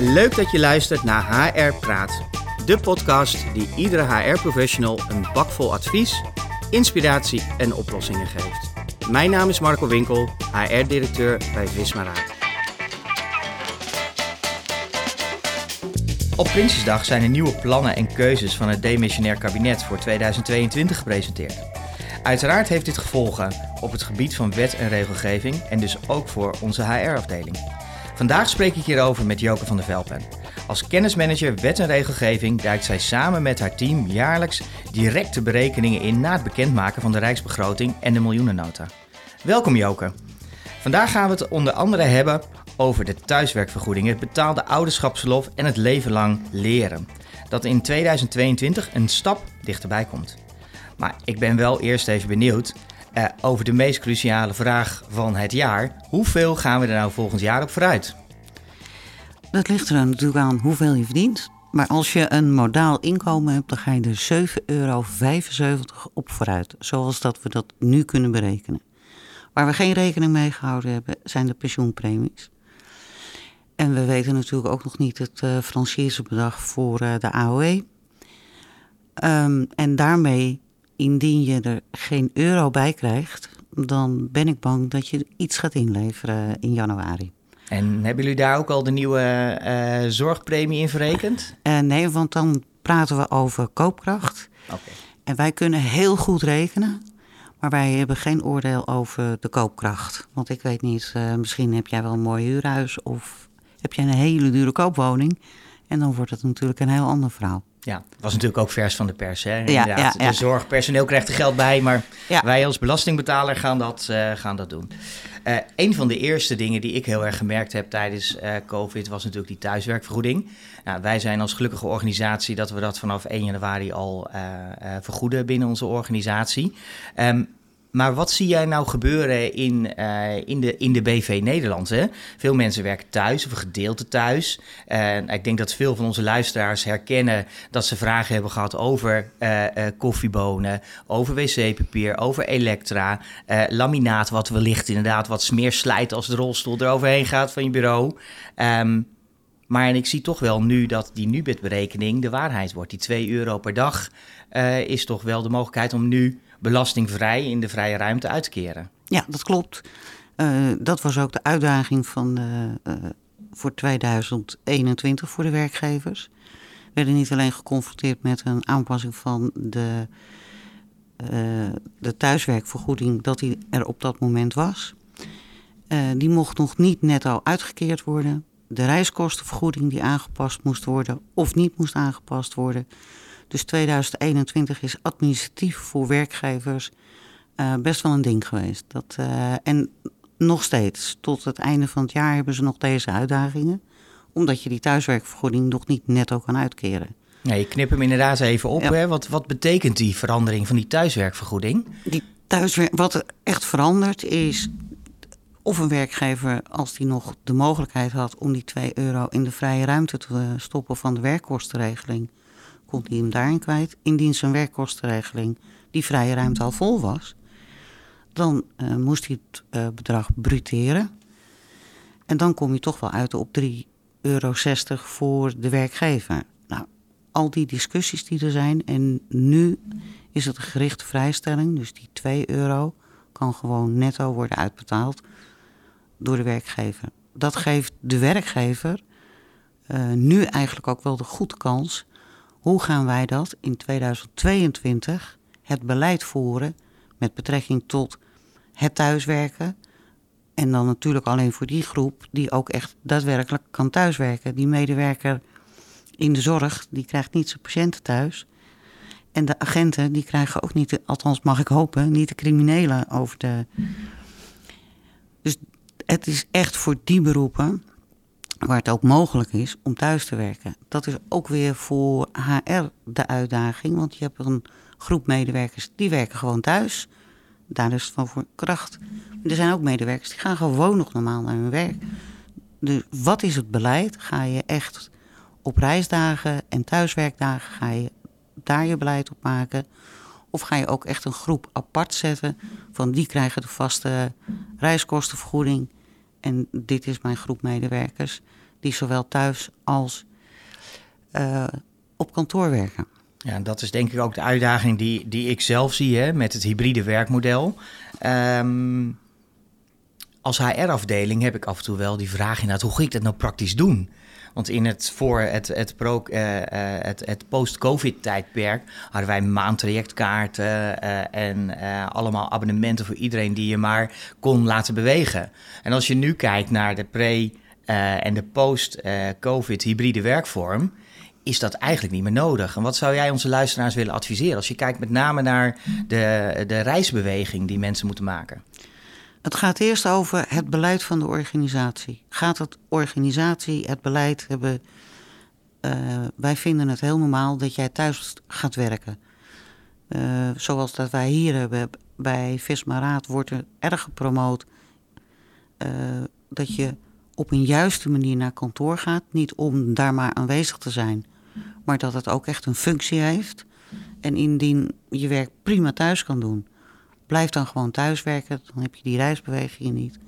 Leuk dat je luistert naar HR Praat. De podcast die iedere HR-professional een bak vol advies, inspiratie en oplossingen geeft. Mijn naam is Marco Winkel, HR-directeur bij Visma Raad. Op Prinsjesdag zijn er nieuwe plannen en keuzes van het demissionair kabinet voor 2022 gepresenteerd. Uiteraard heeft dit gevolgen op het gebied van wet en regelgeving en dus ook voor onze HR-afdeling. Vandaag spreek ik hierover met Joke van der Velpen. Als kennismanager wet en regelgeving duikt zij samen met haar team jaarlijks directe berekeningen in na het bekendmaken van de Rijksbegroting en de miljoenennota. Welkom Joke. Vandaag gaan we het onder andere hebben over de thuiswerkvergoeding, het betaalde ouderschapsverlof en het leven lang leren. Dat in 2022 een stap dichterbij komt. Maar ik ben wel eerst even benieuwd uh, over de meest cruciale vraag van het jaar. Hoeveel gaan we er nou volgend jaar op vooruit? Dat ligt er natuurlijk aan hoeveel je verdient. Maar als je een modaal inkomen hebt, dan ga je er 7,75 euro op vooruit. Zoals dat we dat nu kunnen berekenen. Waar we geen rekening mee gehouden hebben, zijn de pensioenpremies. En we weten natuurlijk ook nog niet het uh, franchisbedrag voor uh, de AOE. Ehm, en daarmee indien je er geen euro bij krijgt, dan ben ik bang dat je iets gaat inleveren in januari. En hebben jullie daar ook al de nieuwe uh, zorgpremie in verrekend? Uh, nee, want dan praten we over koopkracht. Okay. En wij kunnen heel goed rekenen, maar wij hebben geen oordeel over de koopkracht. Want ik weet niet, uh, misschien heb jij wel een mooi huurhuis of heb jij een hele dure koopwoning. En dan wordt het natuurlijk een heel ander verhaal. Ja, het was natuurlijk ook vers van de pers. Hè? Ja, ja, De zorgpersoneel krijgt er geld bij, maar wij als belastingbetaler gaan dat, uh, gaan dat doen. Uh, een van de eerste dingen die ik heel erg gemerkt heb tijdens uh, COVID was natuurlijk die thuiswerkvergoeding. Nou, wij zijn als gelukkige organisatie dat we dat vanaf 1 januari al vergoeden binnen onze organisatie. Um, maar wat zie jij nou gebeuren in, uh, in, de, in de BV Nederland? Hè? Veel mensen werken thuis of gedeelte thuis. Uh, ik denk dat veel van onze luisteraars herkennen dat ze vragen hebben gehad over uh, koffiebonen, over wc-papier, over elektra, laminaat, wat wellicht inderdaad wat meer slijt als de rolstoel eroverheen gaat van je bureau. Um, maar en ik zie toch wel nu dat die Nubit-berekening de waarheid wordt. Die 2 euro per dag is toch wel de mogelijkheid om nu belastingvrij in de vrije ruimte uit te keren. Ja, dat klopt. Uh, dat was ook de uitdaging van, uh, voor 2021 voor de werkgevers. We werden niet alleen geconfronteerd met een aanpassing van de, de thuiswerkvergoeding, dat die er op dat moment was. die mocht nog niet netto uitgekeerd worden. De reiskostenvergoeding die aangepast moest worden of niet moest aangepast worden. Dus 2021 is administratief voor werkgevers uh, best wel een ding geweest. Dat, uh, en nog steeds, tot het einde van het jaar hebben ze nog deze uitdagingen. Omdat je die thuiswerkvergoeding nog niet netto kan uitkeren. Nee, je knip hem inderdaad even op. Hè? Wat, wat betekent die verandering van die thuiswerkvergoeding? Die thuiswerk, wat er echt verandert is of een werkgever, als die nog de mogelijkheid had om die 2 euro in de vrije ruimte te stoppen van de werkkostenregeling, kon hij hem daarin kwijt. Indien zijn werkkostenregeling die vrije ruimte al vol was, dan uh, moest hij het uh, bedrag bruteren. En dan kom je toch wel uit op 3,60 euro voor de werkgever. Nou, al die discussies die er zijn. En nu is het een gerichte vrijstelling. Dus die 2 euro kan gewoon netto worden uitbetaald door de werkgever. Dat geeft de werkgever uh, nu eigenlijk ook wel de goede kans hoe gaan wij dat in 2022 het beleid voeren met betrekking tot het thuiswerken? En dan natuurlijk alleen voor die groep die ook echt daadwerkelijk kan thuiswerken. Die medewerker in de zorg, die krijgt niet zijn patiënten thuis. En de agenten, die krijgen ook niet, althans mag ik hopen, niet de criminelen over de. Dus het is echt voor die beroepen waar het ook mogelijk is om thuis te werken. Dat is ook weer voor HR de uitdaging, want je hebt een groep medewerkers die werken gewoon thuis. Daar is het van voor kracht. er zijn ook medewerkers die gaan gewoon nog normaal naar hun werk. Dus wat is het beleid? Ga je echt op reisdagen en thuiswerkdagen ga je daar je beleid op maken? Of ga je ook echt een groep apart zetten van die krijgen de vaste reiskostenvergoeding en dit is mijn groep medewerkers. die zowel thuis als op kantoor werken. Ja, en dat is denk ik ook de uitdaging die, die ik zelf zie hè, met het hybride werkmodel. Um, als HR-afdeling heb ik af en toe wel die vraag inderdaad, hoe ga ik dat nou praktisch doen? Want in het, voor het, het, pro, uh, het, het post-COVID-tijdperk hadden wij maandtrajectkaarten uh, en allemaal abonnementen voor iedereen die je maar kon laten bewegen. En als je nu kijkt naar de pre- en de post-COVID hybride werkvorm, is dat eigenlijk niet meer nodig. En wat zou jij onze luisteraars willen adviseren als je kijkt met name naar de, de reisbeweging die mensen moeten maken? Het gaat eerst over het beleid van de organisatie. Gaat het organisatie het beleid hebben? Uh, wij vinden het heel normaal dat jij thuis gaat werken. Uh, zoals dat wij hier hebben bij Visma Raad wordt er erg gepromoot uh, dat je op een juiste manier naar kantoor gaat. Niet om daar maar aanwezig te zijn, maar dat het ook echt een functie heeft. En indien je werk prima thuis kan doen, blijf dan gewoon thuiswerken. Dan heb je die reisbewegingen niet.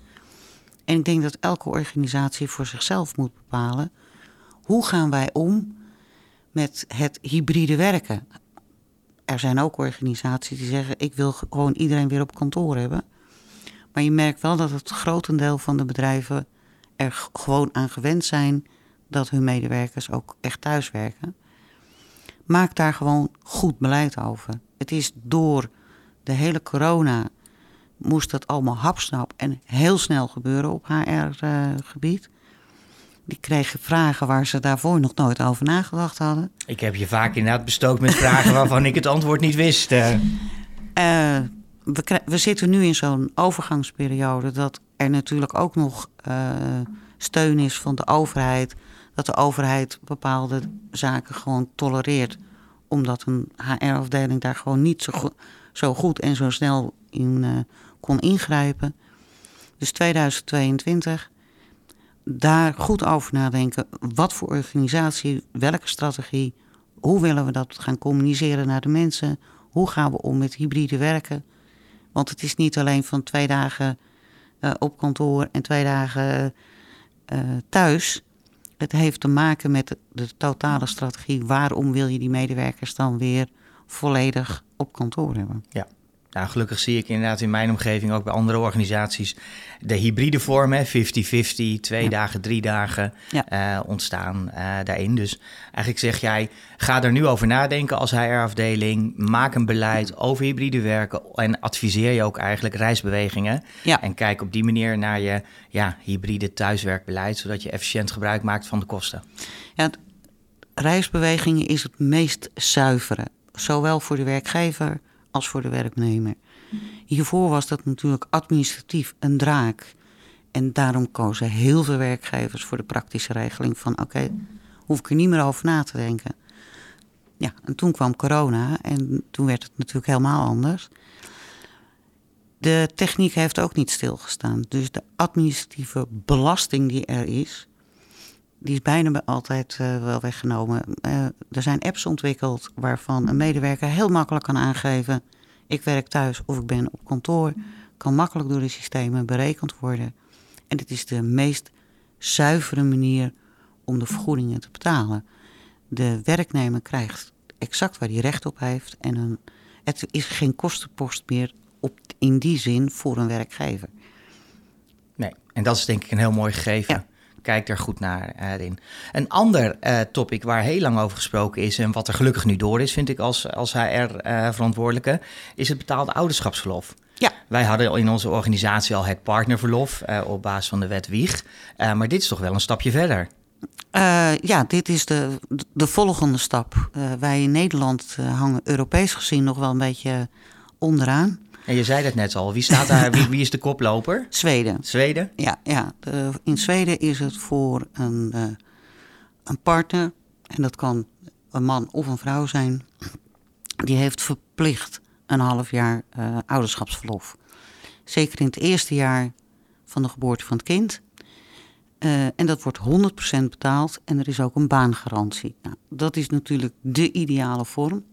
En ik denk dat elke organisatie voor zichzelf moet bepalen. Hoe gaan wij om met het hybride werken? Er zijn ook organisaties die zeggen: ik wil gewoon iedereen weer op kantoor hebben. Maar je merkt wel dat het grotendeel van de bedrijven er gewoon aan gewend zijn dat hun medewerkers ook echt thuiswerken. Maak daar gewoon goed beleid over. Het is door de hele corona moest dat allemaal hapsnap en heel snel gebeuren op HR-gebied. Eh, die kregen vragen waar ze daarvoor nog nooit over nagedacht hadden. Ik heb je vaak inderdaad bestookt met vragen waarvan ik het antwoord niet wist. Uh. we, we, zitten nu in zo'n overgangsperiode dat er natuurlijk ook nog steun is van de overheid. Dat de overheid bepaalde zaken gewoon tolereert. Omdat een HR-afdeling daar gewoon niet zo zo goed en zo snel in uh, kon ingrijpen. Dus 2022, daar goed over nadenken. Wat voor organisatie, welke strategie, hoe willen we dat gaan communiceren naar de mensen? Hoe gaan we om met hybride werken? Want het is niet alleen van twee dagen uh, op kantoor en twee dagen uh, thuis. Het heeft te maken met de, totale strategie. Waarom wil je die medewerkers dan weer volledig op kantoor hebben. Ja. Nou, gelukkig zie ik inderdaad in mijn omgeving ook bij andere organisaties de hybride vorm, 50-50, twee dagen, drie dagen uh, ontstaan uh, daarin. Dus eigenlijk zeg jij, ga er nu over nadenken als HR-afdeling, maak een beleid over hybride werken en adviseer je ook eigenlijk reisbewegingen. Ja. En kijk op die manier naar je ja, hybride thuiswerkbeleid, zodat je efficiënt gebruik maakt van de kosten. Ja, reisbewegingen is het meest zuivere zowel voor de werkgever als voor de werknemer. Hiervoor was dat natuurlijk administratief een draak. En daarom kozen heel veel werkgevers voor de praktische regeling van oké, hoef ik er niet meer over na te denken. Ja, en toen kwam corona en toen werd het natuurlijk helemaal anders. De techniek heeft ook niet stilgestaan. Dus de administratieve belasting die er is, die is bijna altijd uh, wel weggenomen. Uh, er zijn apps ontwikkeld waarvan een medewerker heel makkelijk kan aangeven: ik werk thuis of ik ben op kantoor. Kan makkelijk door de systemen berekend worden. En dit is de meest zuivere manier om de vergoedingen te betalen. De werknemer krijgt exact waar hij recht op heeft. En een, het is geen kostenpost meer op, in die zin voor een werkgever. Nee, en dat is denk ik een heel mooi gegeven. Ja. Kijk er goed naar uh, in. Een ander uh, topic waar heel lang over gesproken is en wat er gelukkig nu door is, vind ik als, als HR-verantwoordelijke, uh, is het betaalde ouderschapsverlof. Ja. Wij hadden in onze organisatie al het partnerverlof op basis van de wet Wieg. maar dit is toch wel een stapje verder. ja, dit is de, de volgende stap. wij in Nederland hangen Europees gezien nog wel een beetje onderaan. En je zei dat net al. Wie, staat daar, wie, wie is de koploper? Zweden. Zweden? Ja, ja. De, in Zweden is het voor een, uh, een partner, en dat kan een man of een vrouw zijn, die heeft verplicht een half jaar uh, ouderschapsverlof. Zeker in het eerste jaar van de geboorte van het kind. Uh, en dat wordt 100% betaald en er is ook een baangarantie. Nou, dat is natuurlijk de ideale vorm.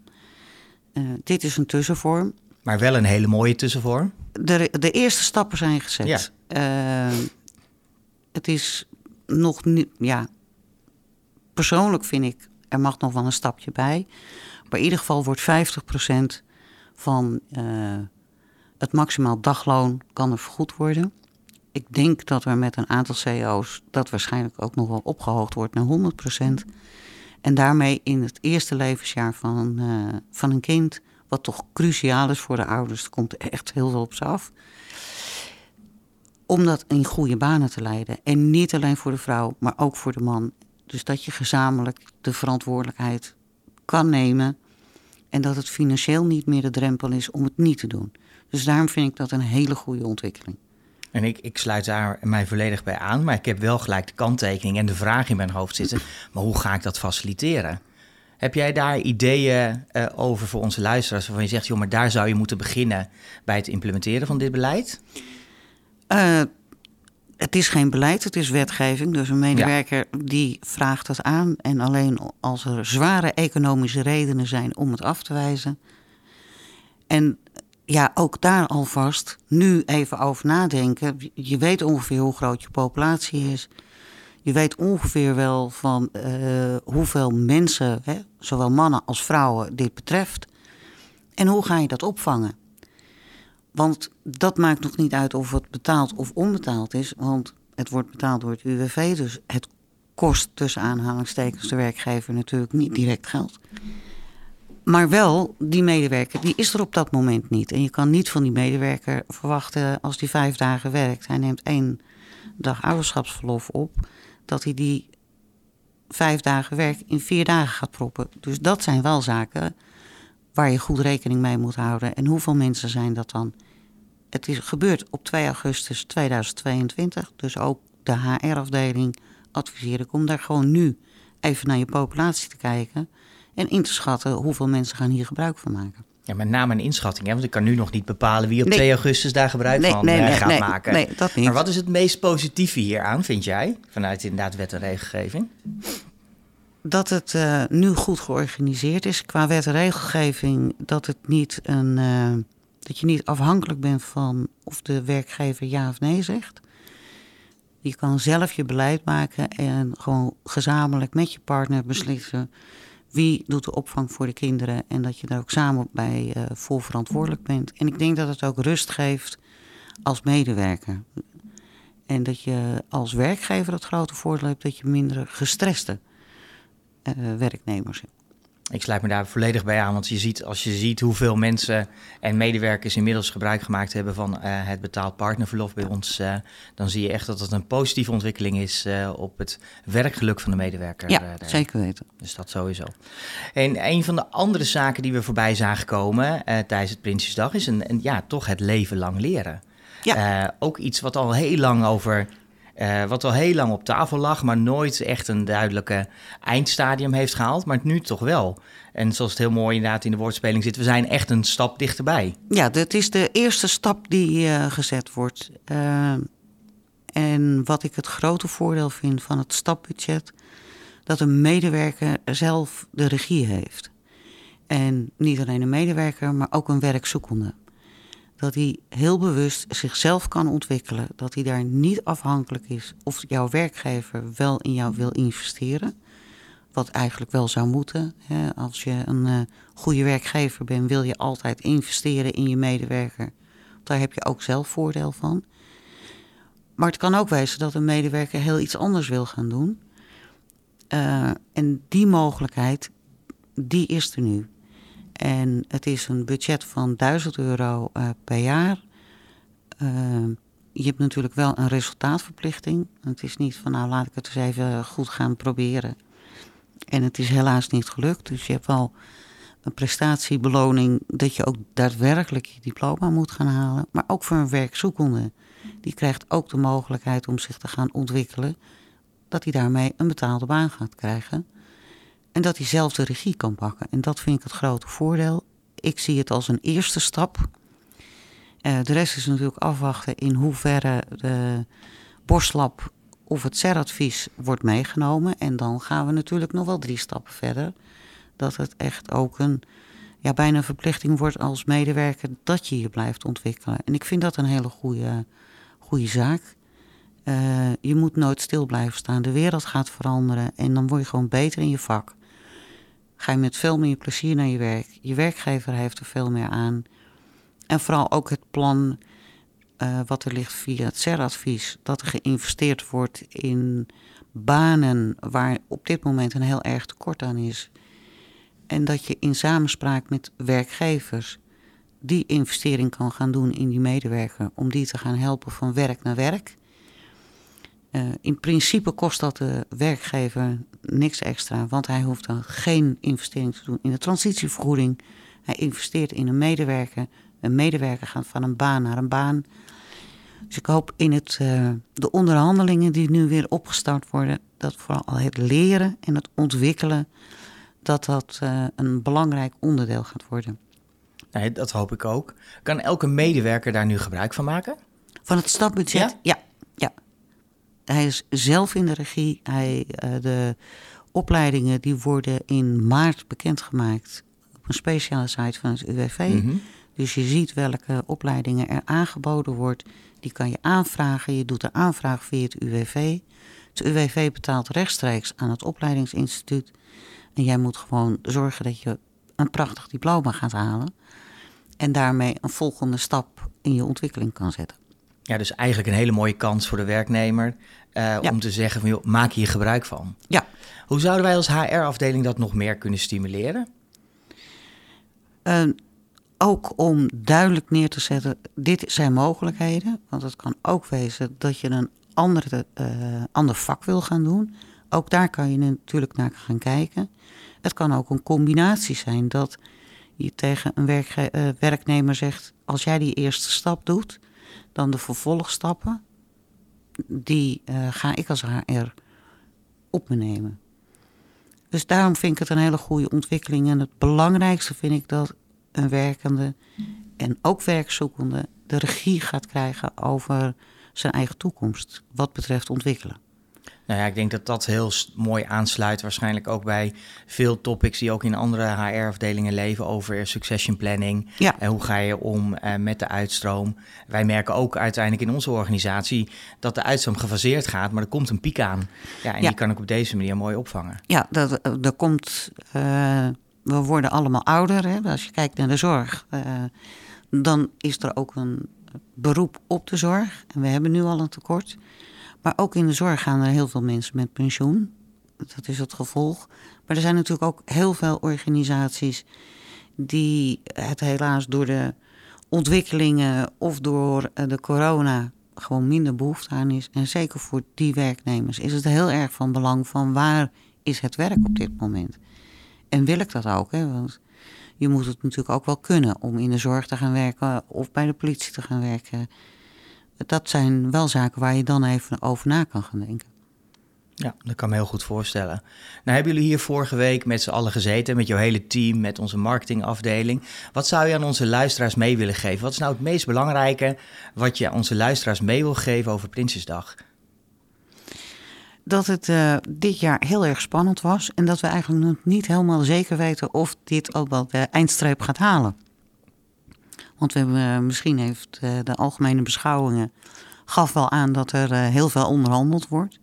Uh, dit is een tussenvorm. Maar wel een hele mooie tussenvorm. De, de eerste stappen zijn gezet. Ja. Uh, het is nog niet, ja, persoonlijk vind ik, er mag nog wel een stapje bij. Maar in ieder geval wordt 50% van uh, het maximaal dagloon kan er vergoed worden. Ik denk dat er met een aantal CEO's dat waarschijnlijk ook nog wel opgehoogd wordt naar 100%. En daarmee in het eerste levensjaar van, uh, van een kind, wat toch cruciaal is voor de ouders, er komt echt heel veel op ze af. Om dat in goede banen te leiden. En niet alleen voor de vrouw, maar ook voor de man. Dus dat je gezamenlijk de verantwoordelijkheid kan nemen. En dat het financieel niet meer de drempel is om het niet te doen. Dus daarom vind ik dat een hele goede ontwikkeling. En ik, ik sluit daar mij volledig bij aan, maar ik heb wel gelijk de kanttekening en de vraag in mijn hoofd zitten. Maar hoe ga ik dat faciliteren? Heb jij daar ideeën uh, over voor onze luisteraars waarvan je zegt, joh, maar daar zou je moeten beginnen bij het implementeren van dit beleid? Uh, het is geen beleid, het is wetgeving. Dus een medewerker die vraagt dat aan. En alleen als er zware economische redenen zijn om het af te wijzen. En ja, ook daar alvast nu even over nadenken. Je weet ongeveer hoe groot je populatie is. Je weet ongeveer wel van uh, hoeveel mensen, hè, zowel mannen als vrouwen, dit betreft. En hoe ga je dat opvangen? Want dat maakt nog niet uit of het betaald of onbetaald is. Want het wordt betaald door het UWV. Dus het kost tussen aanhalingstekens de werkgever natuurlijk niet direct geld. Maar wel, die medewerker, die is er op dat moment niet. En je kan niet van die medewerker verwachten als die vijf dagen werkt. Hij neemt één dag ouderschapsverlof op. Dat hij die vijf dagen werk in vier dagen gaat proppen. Dus dat zijn wel zaken waar je goed rekening mee moet houden. En hoeveel mensen zijn dat dan? Het is gebeurd op 2 augustus 2022. Dus ook de HR-afdeling adviseer ik om daar gewoon nu even naar je populatie te kijken. En in te schatten hoeveel mensen gaan hier gebruik van maken. Ja, met name een inschatting, hè? want ik kan nu nog niet bepalen wie op 2 augustus daar gebruik van nee, uh, gaat maken. Nee, dat niet. Maar wat is het meest positieve hieraan, vind jij, vanuit inderdaad wet en regelgeving? Dat het uh, nu goed georganiseerd is qua wet en regelgeving. Dat, het niet een, uh, dat je niet afhankelijk bent van of de werkgever ja of nee zegt. Je kan zelf je beleid maken en gewoon gezamenlijk met je partner beslissen wie doet de opvang voor de kinderen en dat je daar ook samen bij uh, vol verantwoordelijk bent. En ik denk dat het ook rust geeft als medewerker. En dat je als werkgever het grote voordeel hebt dat je minder gestreste uh, werknemers hebt. Ik sluit me daar volledig bij aan, want je ziet, als je ziet hoeveel mensen en medewerkers inmiddels gebruik gemaakt hebben van uh, het betaald partnerverlof bij ons, uh, dan zie je echt dat het een positieve ontwikkeling is uh, op het werkgeluk van de medewerker. Ja, zeker weten. Dus dat sowieso. En een van de andere zaken die we voorbij zagen komen tijdens het Prinsjesdag is een, een, ja, toch het leven lang leren. Ja. ook iets wat al heel lang over uh, wat al heel lang op tafel lag, maar nooit echt een duidelijke eindstadium heeft gehaald. Maar nu toch wel. En zoals het heel mooi inderdaad in de woordspeling zit, we zijn echt een stap dichterbij. Ja, dat is de eerste stap die uh, gezet wordt. Uh, en wat ik het grote voordeel vind van het stapbudget, dat een medewerker zelf de regie heeft. En niet alleen een medewerker, maar ook een werkzoekende dat hij heel bewust zichzelf kan ontwikkelen. Dat hij daar niet afhankelijk is of jouw werkgever wel in jou wil investeren. Wat eigenlijk wel zou moeten. Hè. Als je een uh, goede werkgever bent, wil je altijd investeren in je medewerker. Daar heb je ook zelf voordeel van. Maar het kan ook wezen dat een medewerker heel iets anders wil gaan doen. Uh, en die mogelijkheid, die is er nu. En het is een budget van 1000 euro uh, per jaar. Uh, je hebt natuurlijk wel een resultaatverplichting. Het is niet van nou laat ik het eens even goed gaan proberen. En het is helaas niet gelukt. Dus je hebt wel een prestatiebeloning dat je ook daadwerkelijk je diploma moet gaan halen. Maar ook voor een werkzoekende. Die krijgt ook de mogelijkheid om zich te gaan ontwikkelen. Dat hij daarmee een betaalde baan gaat krijgen. En dat hij zelf de regie kan pakken. En dat vind ik het grote voordeel. Ik zie het als een eerste stap. Uh, de rest is natuurlijk afwachten in hoeverre de borstlap of het CER-advies wordt meegenomen. En dan gaan we natuurlijk nog wel drie stappen verder. Dat het echt ook een, ja, bijna een verplichting wordt als medewerker dat je je blijft ontwikkelen. En ik vind dat een hele goede, goede zaak. Uh, je moet nooit stil blijven staan. De wereld gaat veranderen en dan word je gewoon beter in je vak. Ga je met veel meer plezier naar je werk. Je werkgever heeft er veel meer aan. En vooral ook het plan uh, wat er ligt via het CER-advies, dat er geïnvesteerd wordt in banen waar op dit moment een heel erg tekort aan is. En dat je in samenspraak met werkgevers die investering kan gaan doen in die medewerker, om die te gaan helpen van werk naar werk. Uh, in principe kost dat de werkgever niks extra, want hij hoeft dan geen investering te doen in de transitievergoeding. Hij investeert in een medewerker. Een medewerker gaat van een baan naar een baan. Dus ik hoop in het, uh, de onderhandelingen die nu weer opgestart worden, dat vooral het leren en het ontwikkelen, dat dat uh, een belangrijk onderdeel gaat worden. Nee, dat hoop ik ook. Kan elke medewerker daar nu gebruik van maken? Van het stapbudget? Ja. ja, ja. Hij is zelf in de regie. Hij, uh, de opleidingen die worden in maart bekendgemaakt op een speciale site van het UWV. Mm -hmm. Dus je ziet welke opleidingen er aangeboden wordt. Die kan je aanvragen. Je doet de aanvraag via het UWV. Het UWV betaalt rechtstreeks aan het opleidingsinstituut. En jij moet gewoon zorgen dat je een prachtig diploma gaat halen. En daarmee een volgende stap in je ontwikkeling kan zetten. Ja, dus eigenlijk een hele mooie kans voor de werknemer uh, om te zeggen van joh, maak hier gebruik van. Ja. Hoe zouden wij als HR-afdeling dat nog meer kunnen stimuleren? Uh, ook om duidelijk neer te zetten, dit zijn mogelijkheden. Want het kan ook wezen dat je een andere, uh, ander vak wil gaan doen. Ook daar kan je natuurlijk naar gaan kijken. Het kan ook een combinatie zijn dat je tegen een uh, werknemer zegt: als jij die eerste stap doet, dan de vervolgstappen, die uh, ga ik als HR op me nemen. Dus daarom vind ik het een hele goede ontwikkeling. En het belangrijkste vind ik dat een werkende en ook werkzoekende de regie gaat krijgen over zijn eigen toekomst wat betreft ontwikkelen. Nou ja, ik denk dat dat heel mooi aansluit waarschijnlijk ook bij veel topics die ook in andere HR-afdelingen leven over succession planning. Ja. En hoe ga je om uh, met de uitstroom? Wij merken ook uiteindelijk in onze organisatie dat de uitstroom gefaseerd gaat, maar er komt een piek aan. Ja, en ja. die kan ik op deze manier mooi opvangen. Ja, dat, er komt... Uh we worden allemaal ouder. Hè? Als je kijkt naar de zorg, uh, dan is er ook een beroep op de zorg. En we hebben nu al een tekort. Maar ook in de zorg gaan er heel veel mensen met pensioen. Dat is het gevolg. Maar er zijn natuurlijk ook heel veel organisaties die het helaas door de ontwikkelingen of door eh, de corona gewoon minder behoefte aan is. En zeker voor die werknemers is het heel erg van belang van waar is het werk op dit moment. En wil ik dat ook, hè? want je moet het natuurlijk ook wel kunnen om in de zorg te gaan werken of bij de politie te gaan werken. Dat zijn wel zaken waar je dan even over na kan gaan denken. Ja, dat kan me heel goed voorstellen. Nou hebben jullie hier vorige week met z'n allen gezeten, met jouw hele team, met onze marketingafdeling. Wat zou je aan onze luisteraars mee willen geven? Wat is nou het meest belangrijke wat je aan onze luisteraars mee wil geven over Prinsjesdag? dat het uh, dit jaar heel erg spannend was. En dat we eigenlijk nog niet helemaal zeker weten of dit ook wel de eindstreep gaat halen. Want we hebben, uh, misschien heeft uh, de algemene beschouwingen gaf wel aan dat er heel veel onderhandeld wordt.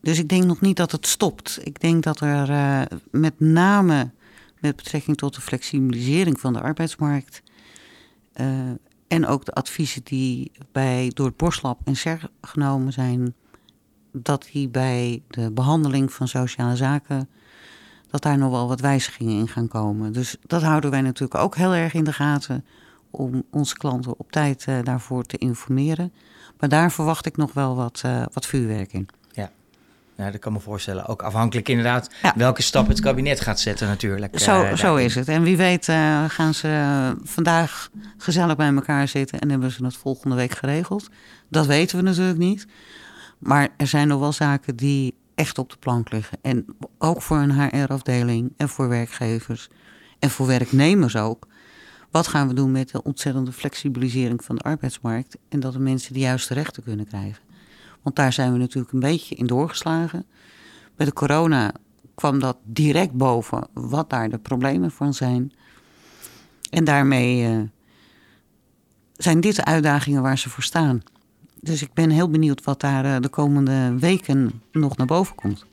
Dus ik denk nog niet dat het stopt. Ik denk dat er met name met betrekking tot de flexibilisering van de arbeidsmarkt en ook de adviezen die bij, door het Borslab en SER genomen zijn, dat die bij de behandeling van sociale zaken, dat daar nog wel wat wijzigingen in gaan komen. Dus dat houden wij natuurlijk ook heel erg in de gaten om onze klanten op tijd uh, daarvoor te informeren. Maar daar verwacht ik nog wel wat, uh, wat vuurwerk in. Ja. ja, dat kan me voorstellen. Ook afhankelijk inderdaad ja. welke stap het kabinet gaat zetten natuurlijk. Zo, uh, zo is het. En wie weet gaan ze vandaag gezellig bij elkaar zitten en hebben ze het volgende week geregeld. Dat weten we natuurlijk niet. Maar er zijn nog wel zaken die echt op de plank liggen. En ook voor een HR-afdeling en voor werkgevers en voor werknemers ook. Wat gaan we doen met de ontzettende flexibilisering van de arbeidsmarkt en dat de mensen de juiste rechten kunnen krijgen? Want daar zijn we natuurlijk een beetje in doorgeslagen. Bij de corona kwam dat direct boven wat daar de problemen van zijn. En daarmee uh, zijn dit de uitdagingen waar ze voor staan. Dus ik ben heel benieuwd wat daar de komende weken nog naar boven komt.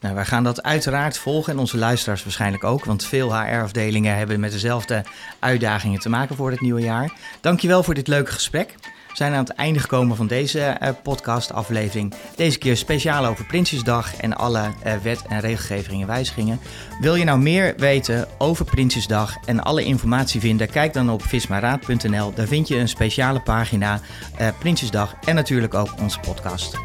Nou, wij gaan dat uiteraard volgen en onze luisteraars waarschijnlijk ook, want veel HR-afdelingen hebben met dezelfde uitdagingen te maken voor het nieuwe jaar. Dankjewel voor dit leuke gesprek. Zijn aan het einde gekomen van deze uh, podcast-aflevering. Deze keer speciaal over Prinsjesdag en alle uh, wet- en regelgeving en wijzigingen. Wil je nou meer weten over Prinsjesdag en alle informatie vinden? Kijk dan op vismaraad.nl. Daar vind je een speciale pagina uh, Prinsjesdag en natuurlijk ook onze podcast.